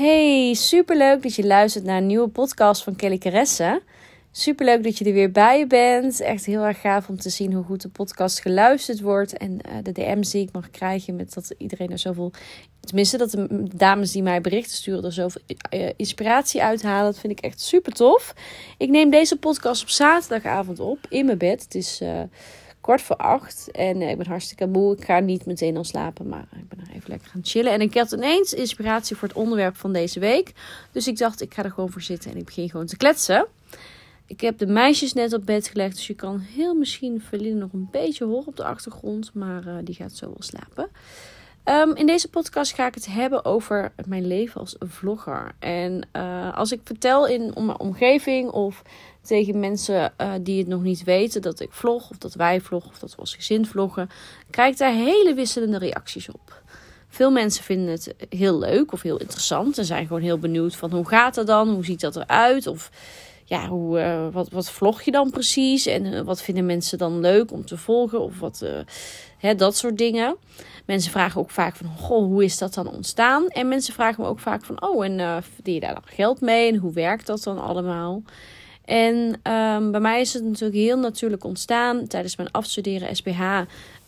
Hey, superleuk dat je luistert naar een nieuwe podcast van Kelly Caresse. Superleuk dat je er weer bij bent. Echt heel erg gaaf om te zien hoe goed de podcast geluisterd wordt. En uh, de DM's die ik mag krijgen met dat iedereen er zoveel... Tenminste, dat de dames die mij berichten sturen er zoveel uh, inspiratie uithalen. Dat vind ik echt super tof. Ik neem deze podcast op zaterdagavond op in mijn bed. Het is... Uh, kwart voor acht. En ik ben hartstikke moe. Ik ga niet meteen al slapen, maar ik ben er even lekker gaan chillen. En ik had ineens inspiratie voor het onderwerp van deze week. Dus ik dacht, ik ga er gewoon voor zitten en ik begin gewoon te kletsen. Ik heb de meisjes net op bed gelegd, dus je kan heel misschien Verlien nog een beetje horen op de achtergrond. Maar uh, die gaat zo wel slapen. Um, in deze podcast ga ik het hebben over mijn leven als vlogger. En uh, als ik vertel in mijn omgeving of tegen mensen uh, die het nog niet weten dat ik vlog, of dat wij vloggen, of dat we als gezin vloggen, krijg ik daar hele wisselende reacties op. Veel mensen vinden het heel leuk of heel interessant en zijn gewoon heel benieuwd van hoe gaat dat dan, hoe ziet dat eruit, of ja, hoe, uh, wat, wat vlog je dan precies en uh, wat vinden mensen dan leuk om te volgen of wat, hè, dat soort dingen. Mensen vragen ook vaak van, goh, hoe is dat dan ontstaan? En mensen vragen me ook vaak van, oh, en verdien je daar dan geld mee en hoe werkt dat dan allemaal? En um, bij mij is het natuurlijk heel natuurlijk ontstaan tijdens mijn afstuderen SPH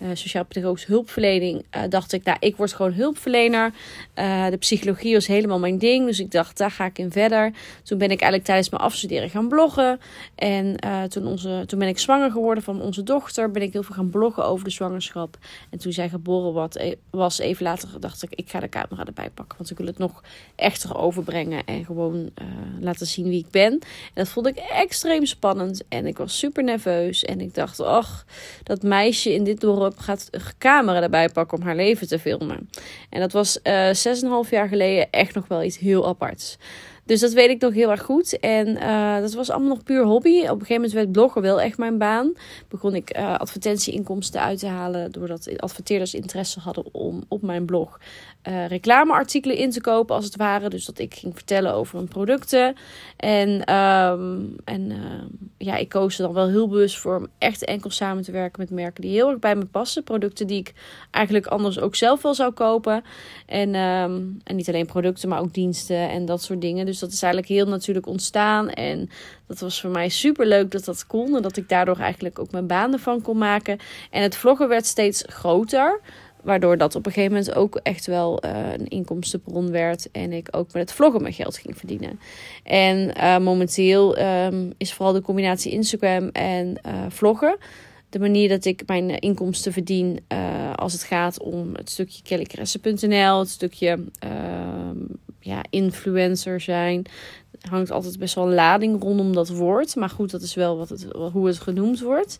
uh, sociaal-pedagogische hulpverlening, uh, dacht ik, nou, ik word gewoon hulpverlener. Uh, de psychologie was helemaal mijn ding, dus ik dacht, daar ga ik in verder. Toen ben ik eigenlijk tijdens mijn afstuderen gaan bloggen. En toen, onze, toen ben ik zwanger geworden van onze dochter, ben ik heel veel gaan bloggen over de zwangerschap. En toen zij geboren wat, was, even later dacht ik, ik ga de camera erbij pakken, want ik wil het nog echter overbrengen en gewoon laten zien wie ik ben. En dat vond ik extreem spannend en ik was super nerveus. En ik dacht, ach, dat meisje in dit dorp gaat een camera erbij pakken om haar leven te filmen. En dat was uh, 6,5 jaar geleden echt nog wel iets heel aparts. Dus dat weet ik nog heel erg goed. En uh, dat was allemaal nog puur hobby. Op een gegeven moment werd bloggen wel echt mijn baan. Begon ik uh, advertentieinkomsten uit te halen. Doordat adverteerders interesse hadden om op mijn blog uh, reclameartikelen in te kopen, als het ware. Dus dat ik ging vertellen over mijn producten. En, um, en uh, ja, ik koos er dan wel heel bewust voor om echt enkel samen te werken met merken die heel erg bij me passen. Producten die ik eigenlijk anders ook zelf wel zou kopen. En, um, en niet alleen producten, maar ook diensten en dat soort dingen. Dus dat is eigenlijk heel natuurlijk ontstaan. En dat was voor mij super leuk dat dat kon. En dat ik daardoor eigenlijk ook mijn baan ervan kon maken. En het vloggen werd steeds groter. Waardoor dat op een gegeven moment ook echt wel uh, een inkomstenbron werd. En ik ook met het vloggen mijn geld ging verdienen. En uh, momenteel um, is vooral de combinatie Instagram en uh, vloggen. De manier dat ik mijn inkomsten verdien als het gaat om het stukje kellykresse.nl. Het stukje ehm, ja, influencer zijn hangt altijd best wel een lading rondom dat woord. Maar goed, dat is wel wat het, hoe het genoemd wordt.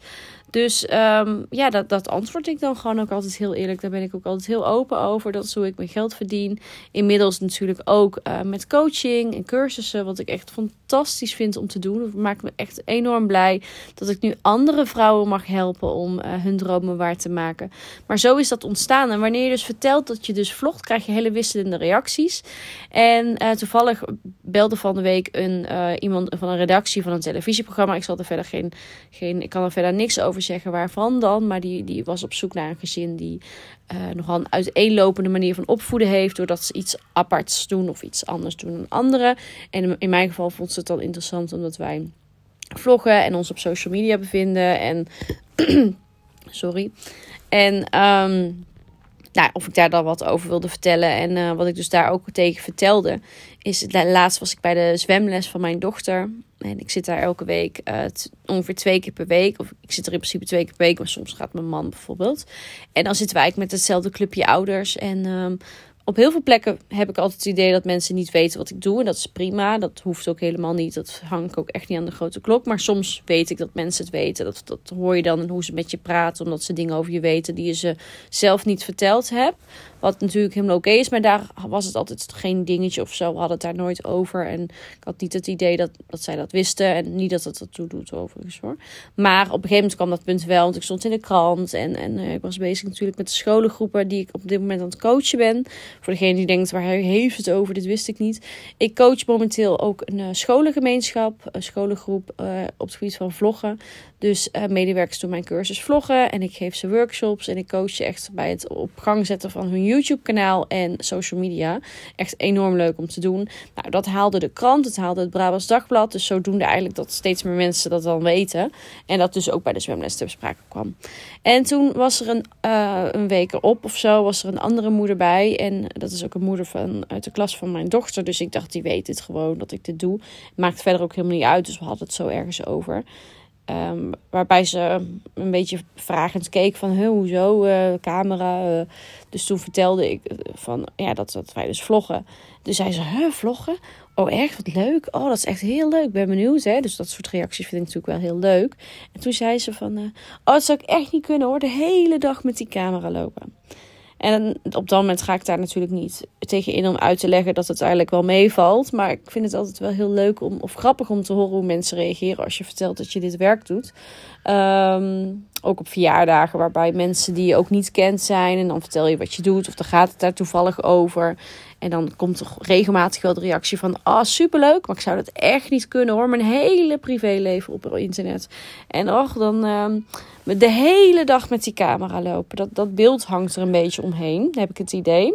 Dus um, ja, dat, dat antwoord ik dan gewoon ook altijd heel eerlijk. Daar ben ik ook altijd heel open over. Dat is hoe ik mijn geld verdien. Inmiddels natuurlijk ook uh, met coaching en cursussen. Wat ik echt fantastisch vind om te doen. Het maakt me echt enorm blij dat ik nu andere vrouwen mag helpen om uh, hun dromen waar te maken. Maar zo is dat ontstaan. En wanneer je dus vertelt dat je dus vlogt, krijg je hele wisselende reacties. En uh, toevallig belde van de week een, iemand van een redactie van een televisieprogramma. Ik zal er verder geen, geen ik kan er verder niks over zeggen waarvan dan. Maar die, die was op zoek naar een gezin die uh, nogal een uiteenlopende manier van opvoeden heeft. Doordat ze iets aparts doen of iets anders doen dan anderen. En in mijn geval vond ze het dan interessant omdat wij vloggen en ons op social media bevinden. En sorry. En um, nou, of ik daar dan wat over wilde vertellen. En uh, wat ik dus daar ook tegen vertelde. Is laatst was ik bij de zwemles van mijn dochter. En ik zit daar elke week uh, ongeveer twee keer per week. Of ik zit er in principe twee keer per week. Maar soms gaat mijn man bijvoorbeeld. En dan zitten wij met hetzelfde clubje ouders. En um, op heel veel plekken heb ik altijd het idee dat mensen niet weten wat ik doe. En dat is prima. Dat hoeft ook helemaal niet. Dat hang ik ook echt niet aan de grote klok. Maar soms weet ik dat mensen het weten. Dat, dat hoor je dan hoe ze met je praten. Omdat ze dingen over je weten die je ze zelf niet verteld hebt. Wat natuurlijk helemaal oké is. Maar daar was het altijd geen dingetje of zo. We hadden het daar nooit over. En ik had niet het idee dat, dat zij dat wisten. En niet dat het ertoe doet overigens hoor. Maar op een gegeven moment kwam dat punt wel. Want ik stond in de krant. En, en uh, ik was bezig natuurlijk met de scholengroepen die ik op dit moment aan het coachen ben. Voor degene die denkt, waar heeft het over? Dit wist ik niet. Ik coach momenteel ook een uh, scholengemeenschap. Een scholengroep uh, op het gebied van vloggen. Dus uh, medewerkers doen mijn cursus vloggen en ik geef ze workshops en ik coach ze echt bij het op gang zetten van hun YouTube kanaal en social media. Echt enorm leuk om te doen. Nou, dat haalde de krant, het haalde het Brabants Dagblad. Dus zodoende eigenlijk dat steeds meer mensen dat dan weten. En dat dus ook bij de zwemles ter sprake kwam. En toen was er een, uh, een week erop of zo, was er een andere moeder bij. En dat is ook een moeder van, uit de klas van mijn dochter. Dus ik dacht, die weet het gewoon dat ik dit doe. Maakt verder ook helemaal niet uit. Dus we hadden het zo ergens over. Um, waarbij ze een beetje vragend keek van, hoezo, uh, camera. Uh, dus toen vertelde ik van, ja, dat, dat wij dus vloggen. Dus zei ze, huh, vloggen? Oh, echt? Wat leuk. Oh, dat is echt heel leuk. Ben benieuwd, hè. Dus dat soort reacties vind ik natuurlijk wel heel leuk. En toen zei ze van, oh, dat zou ik echt niet kunnen hoor. De hele dag met die camera lopen. En op dat moment ga ik daar natuurlijk niet tegen in om uit te leggen dat het eigenlijk wel meevalt. Maar ik vind het altijd wel heel leuk om, of grappig om te horen hoe mensen reageren als je vertelt dat je dit werk doet. Um, ook op verjaardagen waarbij mensen die je ook niet kent zijn. En dan vertel je wat je doet of dan gaat het daar toevallig over. En dan komt er regelmatig wel de reactie van... Ah, oh, superleuk, maar ik zou dat echt niet kunnen hoor. Mijn hele privéleven op internet. En och, dan uh, de hele dag met die camera lopen. Dat, dat beeld hangt er een beetje omheen, heb ik het idee.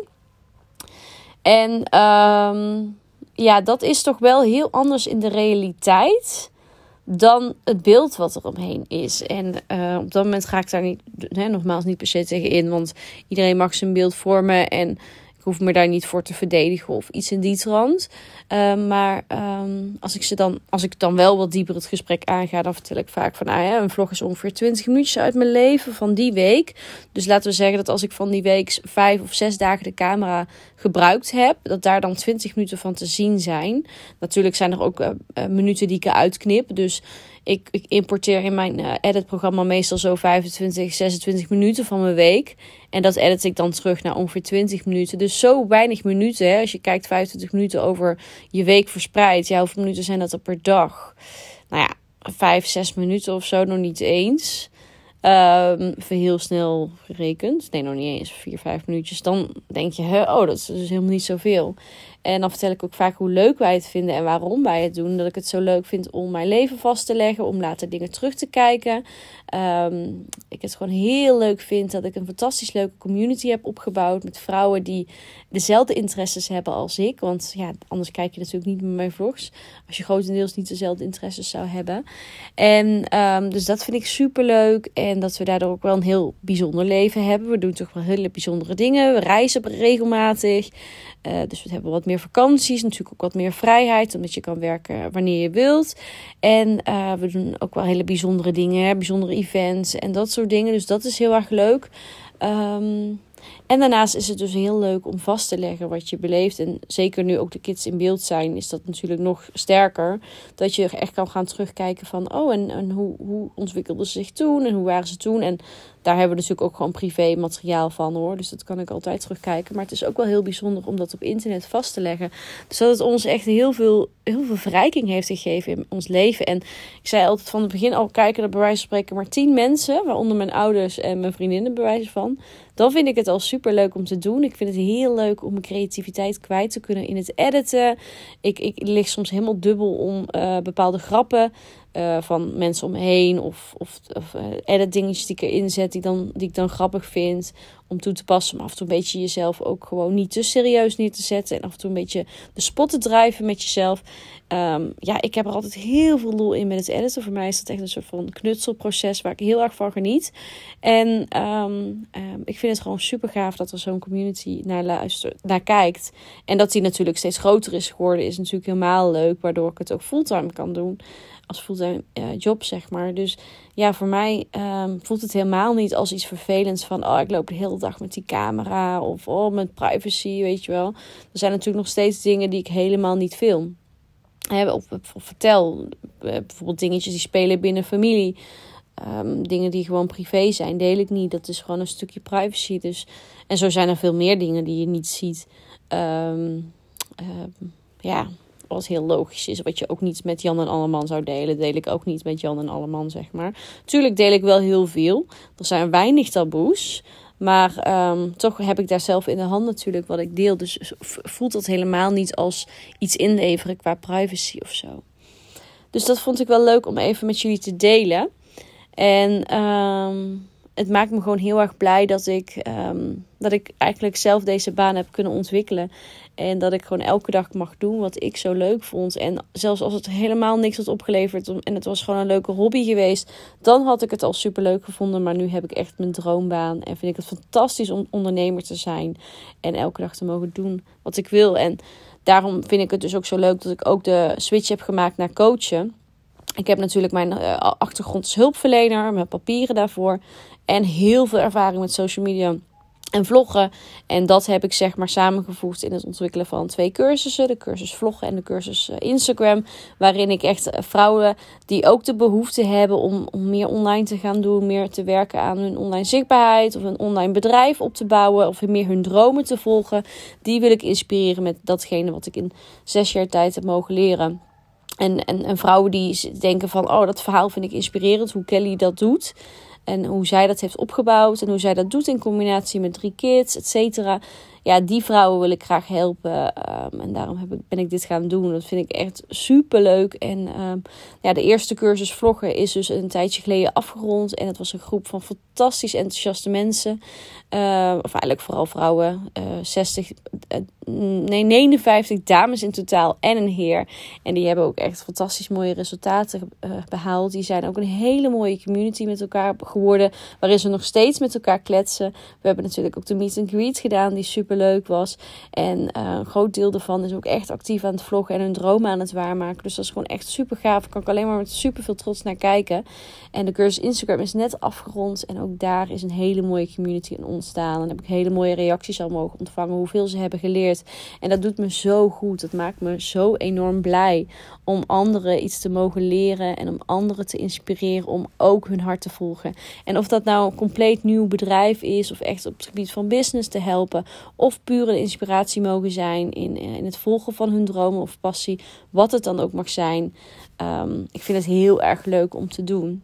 En um, ja, dat is toch wel heel anders in de realiteit dan het beeld wat er omheen is. En uh, op dat moment ga ik daar niet, nogmaals niet per se tegen in, want iedereen mag zijn beeld vormen en hoef me daar niet voor te verdedigen of iets in die trant. Uh, maar um, als ik ze dan, als ik dan wel wat dieper het gesprek aanga, dan vertel ik vaak van, ah ja, een vlog is ongeveer 20 minuutjes uit mijn leven van die week. Dus laten we zeggen dat als ik van die week vijf of zes dagen de camera gebruikt heb, dat daar dan 20 minuten van te zien zijn. Natuurlijk zijn er ook uh, minuten die ik eruit knip. Dus ik, ik importeer in mijn uh, editprogramma meestal zo 25, 26 minuten van mijn week. En dat edit ik dan terug naar ongeveer 20 minuten. Dus zo weinig minuten. Hè? Als je kijkt 25 minuten over je week verspreid. Ja, hoeveel minuten zijn dat er per dag? Nou ja, 5, 6 minuten of zo, nog niet eens. Um, heel snel gerekend. Nee, nog niet eens. 4, 5 minuutjes. Dan denk je, oh, dat is dus helemaal niet zoveel. En dan vertel ik ook vaak hoe leuk wij het vinden en waarom wij het doen. Dat ik het zo leuk vind om mijn leven vast te leggen, om later dingen terug te kijken. Um, ik het gewoon heel leuk vind dat ik een fantastisch leuke community heb opgebouwd met vrouwen die dezelfde interesses hebben als ik. Want ja, anders kijk je natuurlijk niet naar mijn vlogs als je grotendeels niet dezelfde interesses zou hebben. En um, dus dat vind ik super leuk en dat we daardoor ook wel een heel bijzonder leven hebben. We doen toch wel hele bijzondere dingen. We reizen regelmatig. Uh, dus we hebben wat meer vakanties, natuurlijk ook wat meer vrijheid, omdat je kan werken wanneer je wilt. En uh, we doen ook wel hele bijzondere dingen, bijzondere events en dat soort dingen. Dus dat is heel erg leuk. Um, en daarnaast is het dus heel leuk om vast te leggen wat je beleeft. En zeker nu ook de kids in beeld zijn, is dat natuurlijk nog sterker. Dat je echt kan gaan terugkijken van, oh, en, en hoe, hoe ontwikkelden ze zich toen en hoe waren ze toen? En daar hebben we natuurlijk ook gewoon privé materiaal van hoor. Dus dat kan ik altijd terugkijken. Maar het is ook wel heel bijzonder om dat op internet vast te leggen. Dus dat het ons echt heel veel, heel veel verrijking heeft gegeven in ons leven. En ik zei altijd van het begin al, kijken er bij wijze van spreken maar tien mensen. Waaronder mijn ouders en mijn vriendinnen bij wijze van. Dan vind ik het al super leuk om te doen. Ik vind het heel leuk om mijn creativiteit kwijt te kunnen in het editen. Ik, ik lig soms helemaal dubbel om uh, bepaalde grappen. Uh, van mensen omheen of, of, of uh, edit dingetjes die ik erin zet die, dan, die ik dan grappig vind om toe te passen. Maar af en toe een beetje jezelf ook gewoon niet te serieus neer te zetten. En af en toe een beetje de spot te drijven met jezelf. Um, ja, ik heb er altijd heel veel lol in met het editen. Voor mij is dat echt een soort van knutselproces waar ik heel erg van geniet. En um, um, ik vind het gewoon super gaaf dat er zo'n community naar luistert, naar kijkt. En dat die natuurlijk steeds groter is geworden, is natuurlijk helemaal leuk. Waardoor ik het ook fulltime kan doen als fulltime uh, job, zeg maar. Dus ja, voor mij um, voelt het helemaal niet als iets vervelends van... oh, ik loop de hele dag met die camera of oh, met privacy, weet je wel. Er zijn natuurlijk nog steeds dingen die ik helemaal niet film. Hè, of, vertel, eh, bijvoorbeeld dingetjes die spelen binnen familie... Um, dingen die gewoon privé zijn, deel ik niet. Dat is gewoon een stukje privacy. Dus, en zo zijn er veel meer dingen die je niet ziet. Um, ja, wat heel logisch is. Wat je ook niet met Jan en Alleman zou delen, deel ik ook niet met Jan en Alleman, zeg maar. Tuurlijk deel ik wel heel veel. Er zijn weinig taboes. Maar um, toch heb ik daar zelf in de hand natuurlijk wat ik deel. Dus voelt dat helemaal niet als iets inleveren qua privacy of zo. Dus dat vond ik wel leuk om even met jullie te delen. En ehm, het maakt me gewoon heel erg blij dat ik, ehm, dat ik eigenlijk zelf deze baan heb kunnen ontwikkelen. En dat ik gewoon elke dag mag doen wat ik zo leuk vond. En zelfs als het helemaal niks had opgeleverd en het was gewoon een leuke hobby geweest, dan had ik het al super leuk gevonden. Maar nu heb ik echt mijn droombaan en vind ik het fantastisch om ondernemer te zijn en elke dag te mogen doen wat ik wil. En daarom vind ik het dus ook zo leuk dat ik ook de switch heb gemaakt naar coachen. Ik heb natuurlijk mijn uh, achtergrond als hulpverlener, mijn papieren daarvoor. En heel veel ervaring met social media en vloggen. En dat heb ik zeg maar samengevoegd in het ontwikkelen van twee cursussen. De cursus vloggen en de cursus eh, Instagram. Waarin ik echt eh, vrouwen die ook de behoefte hebben om, om meer online te gaan doen. Meer te werken aan hun online zichtbaarheid. Of een online bedrijf op te bouwen. Of meer hun dromen te volgen. Die wil ik inspireren met datgene wat ik in zes jaar tijd heb mogen leren. En, en, en vrouwen die denken van, oh dat verhaal vind ik inspirerend. Hoe Kelly dat doet. En hoe zij dat heeft opgebouwd en hoe zij dat doet in combinatie met drie kids, et cetera ja, die vrouwen wil ik graag helpen. Ehm, en daarom heb ik, ben ik dit gaan doen. Dat vind ik echt super leuk. En ehm, ja, de eerste cursus vloggen is dus een tijdje geleden afgerond. En het was een groep van fantastisch enthousiaste mensen. Uh, of eigenlijk vooral vrouwen. Uh, 60, uh, nee, 59 dames in totaal en een heer. En die hebben ook echt fantastisch mooie resultaten eh, behaald. Die zijn ook een hele mooie community met elkaar geworden. Waarin ze nog steeds met elkaar kletsen. We hebben natuurlijk ook de meet and greet gedaan. Die super leuk was. En uh, een groot deel daarvan is ook echt actief aan het vloggen en hun dromen aan het waarmaken. Dus dat is gewoon echt super gaaf. Kan ik alleen maar met super veel trots naar kijken. En de cursus Instagram is net afgerond. En ook daar is een hele mooie community in ontstaan. En heb ik hele mooie reacties al mogen ontvangen. Hoeveel ze hebben geleerd. En dat doet me zo goed. Dat maakt me zo enorm blij. Om anderen iets te mogen leren. En om anderen te inspireren om ook hun hart te volgen. En of dat nou een compleet nieuw bedrijf is. Of echt op het gebied van business te helpen. Of puur een inspiratie mogen zijn in, in het volgen van hun dromen of passie. Wat het dan ook mag zijn. Um, ik vind het heel erg leuk om te doen.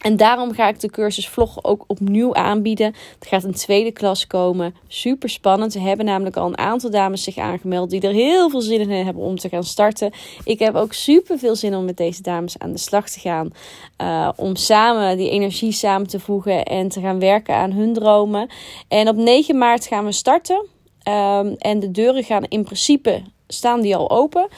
En daarom ga ik de cursus vloggen ook opnieuw aanbieden. Er gaat een tweede klas komen. Super spannend. Er hebben namelijk al een aantal dames zich aangemeld die er heel veel zin in hebben om te gaan starten. Ik heb ook super veel zin om met deze dames aan de slag te gaan. Uh, om samen die energie samen te voegen en te gaan werken aan hun dromen. En op 9 maart gaan we starten. Um, en de deuren gaan in principe staan die al open.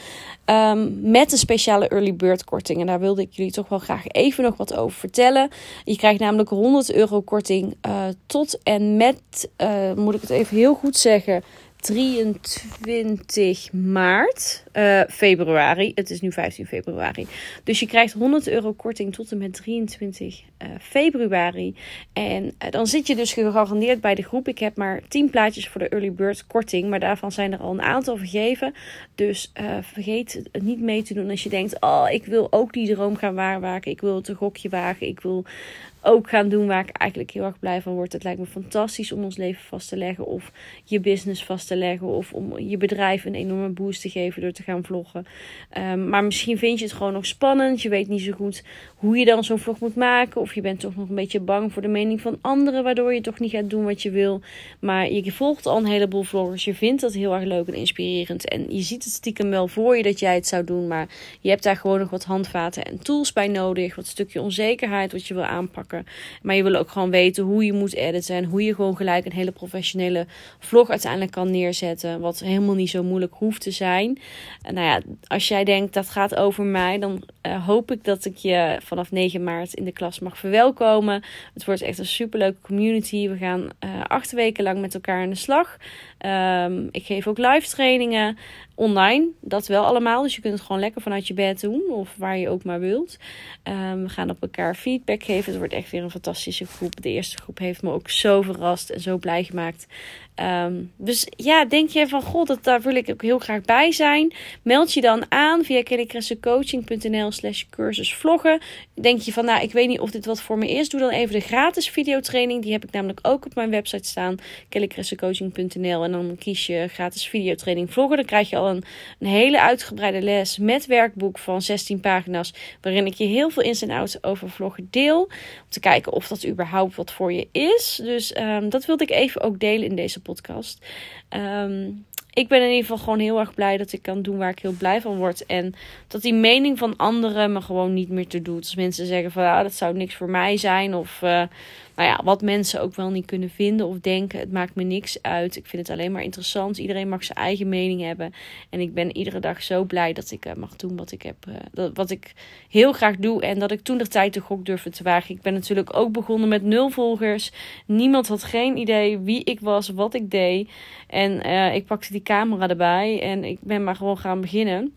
Um, met een speciale early bird korting. En daar wilde ik jullie toch wel graag even nog wat over vertellen. Je krijgt namelijk 100 euro korting uh, tot en met, uh, moet ik het even heel goed zeggen, 23 maart, uh, februari. Het is nu 15 februari. Dus je krijgt 100 euro korting tot en met 23 uh, februari. En uh, dan zit je dus gegarandeerd bij de groep. Ik heb maar 10 plaatjes voor de early bird korting. Maar daarvan zijn er al een aantal vergeven. Dus vergeet het niet mee te doen als je denkt: Oh, ik wil ook die droom gaan waarmaken. Ik wil het een gokje wagen. Ik wil ook gaan doen waar ik eigenlijk heel erg blij van word. Het lijkt me fantastisch om ons leven vast te leggen of je business vast te leggen of om je bedrijf een enorme boost te geven door te gaan vloggen. Um, maar misschien vind je het gewoon nog spannend. Je weet niet zo goed hoe je dan zo'n vlog moet maken of je bent toch nog een beetje bang voor de mening van anderen waardoor je toch niet gaat doen wat je wil. Maar je volgt al een heleboel vloggers. Je vindt dat heel erg leuk en inspirerend en je ziet het stiekem wel voor je dat jij het zou doen, maar je hebt daar gewoon nog wat handvaten en tools bij nodig, wat stukje onzekerheid wat je wil aanpakken. Maar je wil ook gewoon weten hoe je moet editen. En hoe je gewoon gelijk een hele professionele vlog uiteindelijk kan neerzetten. Wat helemaal niet zo moeilijk hoeft te zijn. En nou ja, als jij denkt dat gaat over mij, dan uh, hoop ik dat ik je vanaf 9 maart in de klas mag verwelkomen. Het wordt echt een superleuke community. We gaan uh, acht weken lang met elkaar aan de slag. Um, ik geef ook live trainingen online. Dat wel allemaal. Dus je kunt het gewoon lekker vanuit je bed doen. Of waar je ook maar wilt. Um, we gaan op elkaar feedback geven. Het wordt echt weer een fantastische groep. De eerste groep heeft me ook zo verrast en zo blij gemaakt. Um, dus ja, denk je van god, dat, daar wil ik ook heel graag bij zijn. Meld je dan aan via kellycressencoaching.nl slash cursus vloggen. Denk je van nou, ik weet niet of dit wat voor me is. Doe dan even de gratis videotraining. Die heb ik namelijk ook op mijn website staan. kellycressencoaching.nl En dan kies je gratis videotraining vloggen. Dan krijg je al een, een hele uitgebreide les met werkboek van 16 pagina's. Waarin ik je heel veel ins en outs over vloggen deel. Om te kijken of dat überhaupt wat voor je is. Dus um, dat wilde ik even ook delen in deze podcast. Ehm, ik ben in ieder geval gewoon heel erg blij dat ik kan doen waar ik heel blij van word. En dat die mening van anderen me gewoon niet meer te doet. Als mensen zeggen van ja, dat zou niks voor mij zijn. Of uh, nou ja, wat mensen ook wel niet kunnen vinden of denken. Het maakt me niks uit. Ik vind het alleen maar interessant. Iedereen mag zijn eigen mening hebben. En ik ben iedere dag zo blij dat ik uh, mag doen wat ik heb. Uh, wat ik heel graag doe. En dat ik toen de tijd de gok durfde te wagen. Ik ben natuurlijk ook begonnen met nul volgers. Niemand had geen idee wie ik was, wat ik deed. En ik pakte die camera erbij. En ik ben maar gewoon gaan beginnen.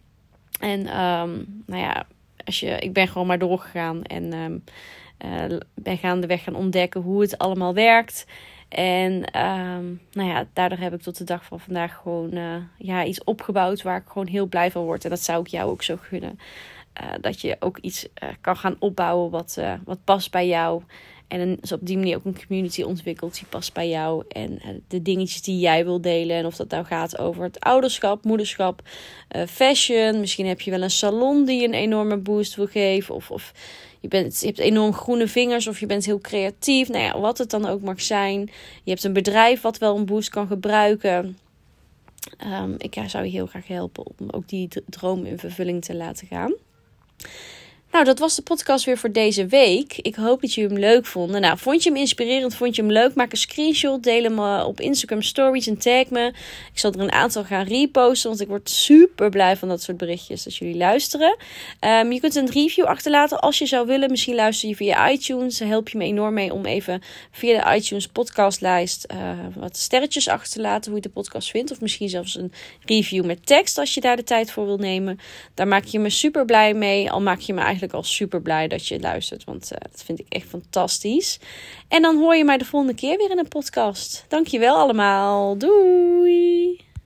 En um, nou ja, als je, ik ben gewoon maar doorgegaan. En um, uh, ben gaandeweg gaan ontdekken hoe het allemaal werkt. En um, nou ja, daardoor heb ik tot de dag van vandaag gewoon uh, ja, iets opgebouwd waar ik gewoon heel blij van word. En dat zou ik jou ook zo gunnen. Uh, dat je ook iets kan gaan opbouwen wat, wat past bij jou. En dus op die manier ook een community ontwikkelt die past bij jou. En de dingetjes die jij wil delen. En of dat nou gaat over het ouderschap, moederschap, fashion. Misschien heb je wel een salon die een enorme boost wil geven. Of, of je, bent, je hebt enorm groene vingers of je bent heel creatief. Nou ja, wat het dan ook mag zijn. Je hebt een bedrijf wat wel een boost kan gebruiken. Um, ik zou je heel graag helpen om ook die droom in vervulling te laten gaan. Nou, dat was de podcast weer voor deze week. Ik hoop dat jullie hem leuk vonden. Nou, vond je hem inspirerend? Vond je hem leuk? Maak een screenshot. Deel hem eh, op Instagram Stories en tag me. Ik zal er een aantal gaan reposten. Want ik word super blij van dat soort berichtjes als jullie luisteren. Um, je kunt een review achterlaten als je zou willen. Misschien luister je via iTunes. Help je me enorm mee om even via de iTunes podcastlijst uh, wat sterretjes achter te laten. Hoe je de podcast vindt. Of misschien zelfs een review met tekst als je daar de tijd voor wil nemen. Daar maak je me super blij mee. Al maak je me eigenlijk eigenlijk al super blij dat je luistert. Want uh, dat vind ik echt fantastisch. En dan hoor je mij de volgende keer weer in een podcast. Dankjewel allemaal. Doei!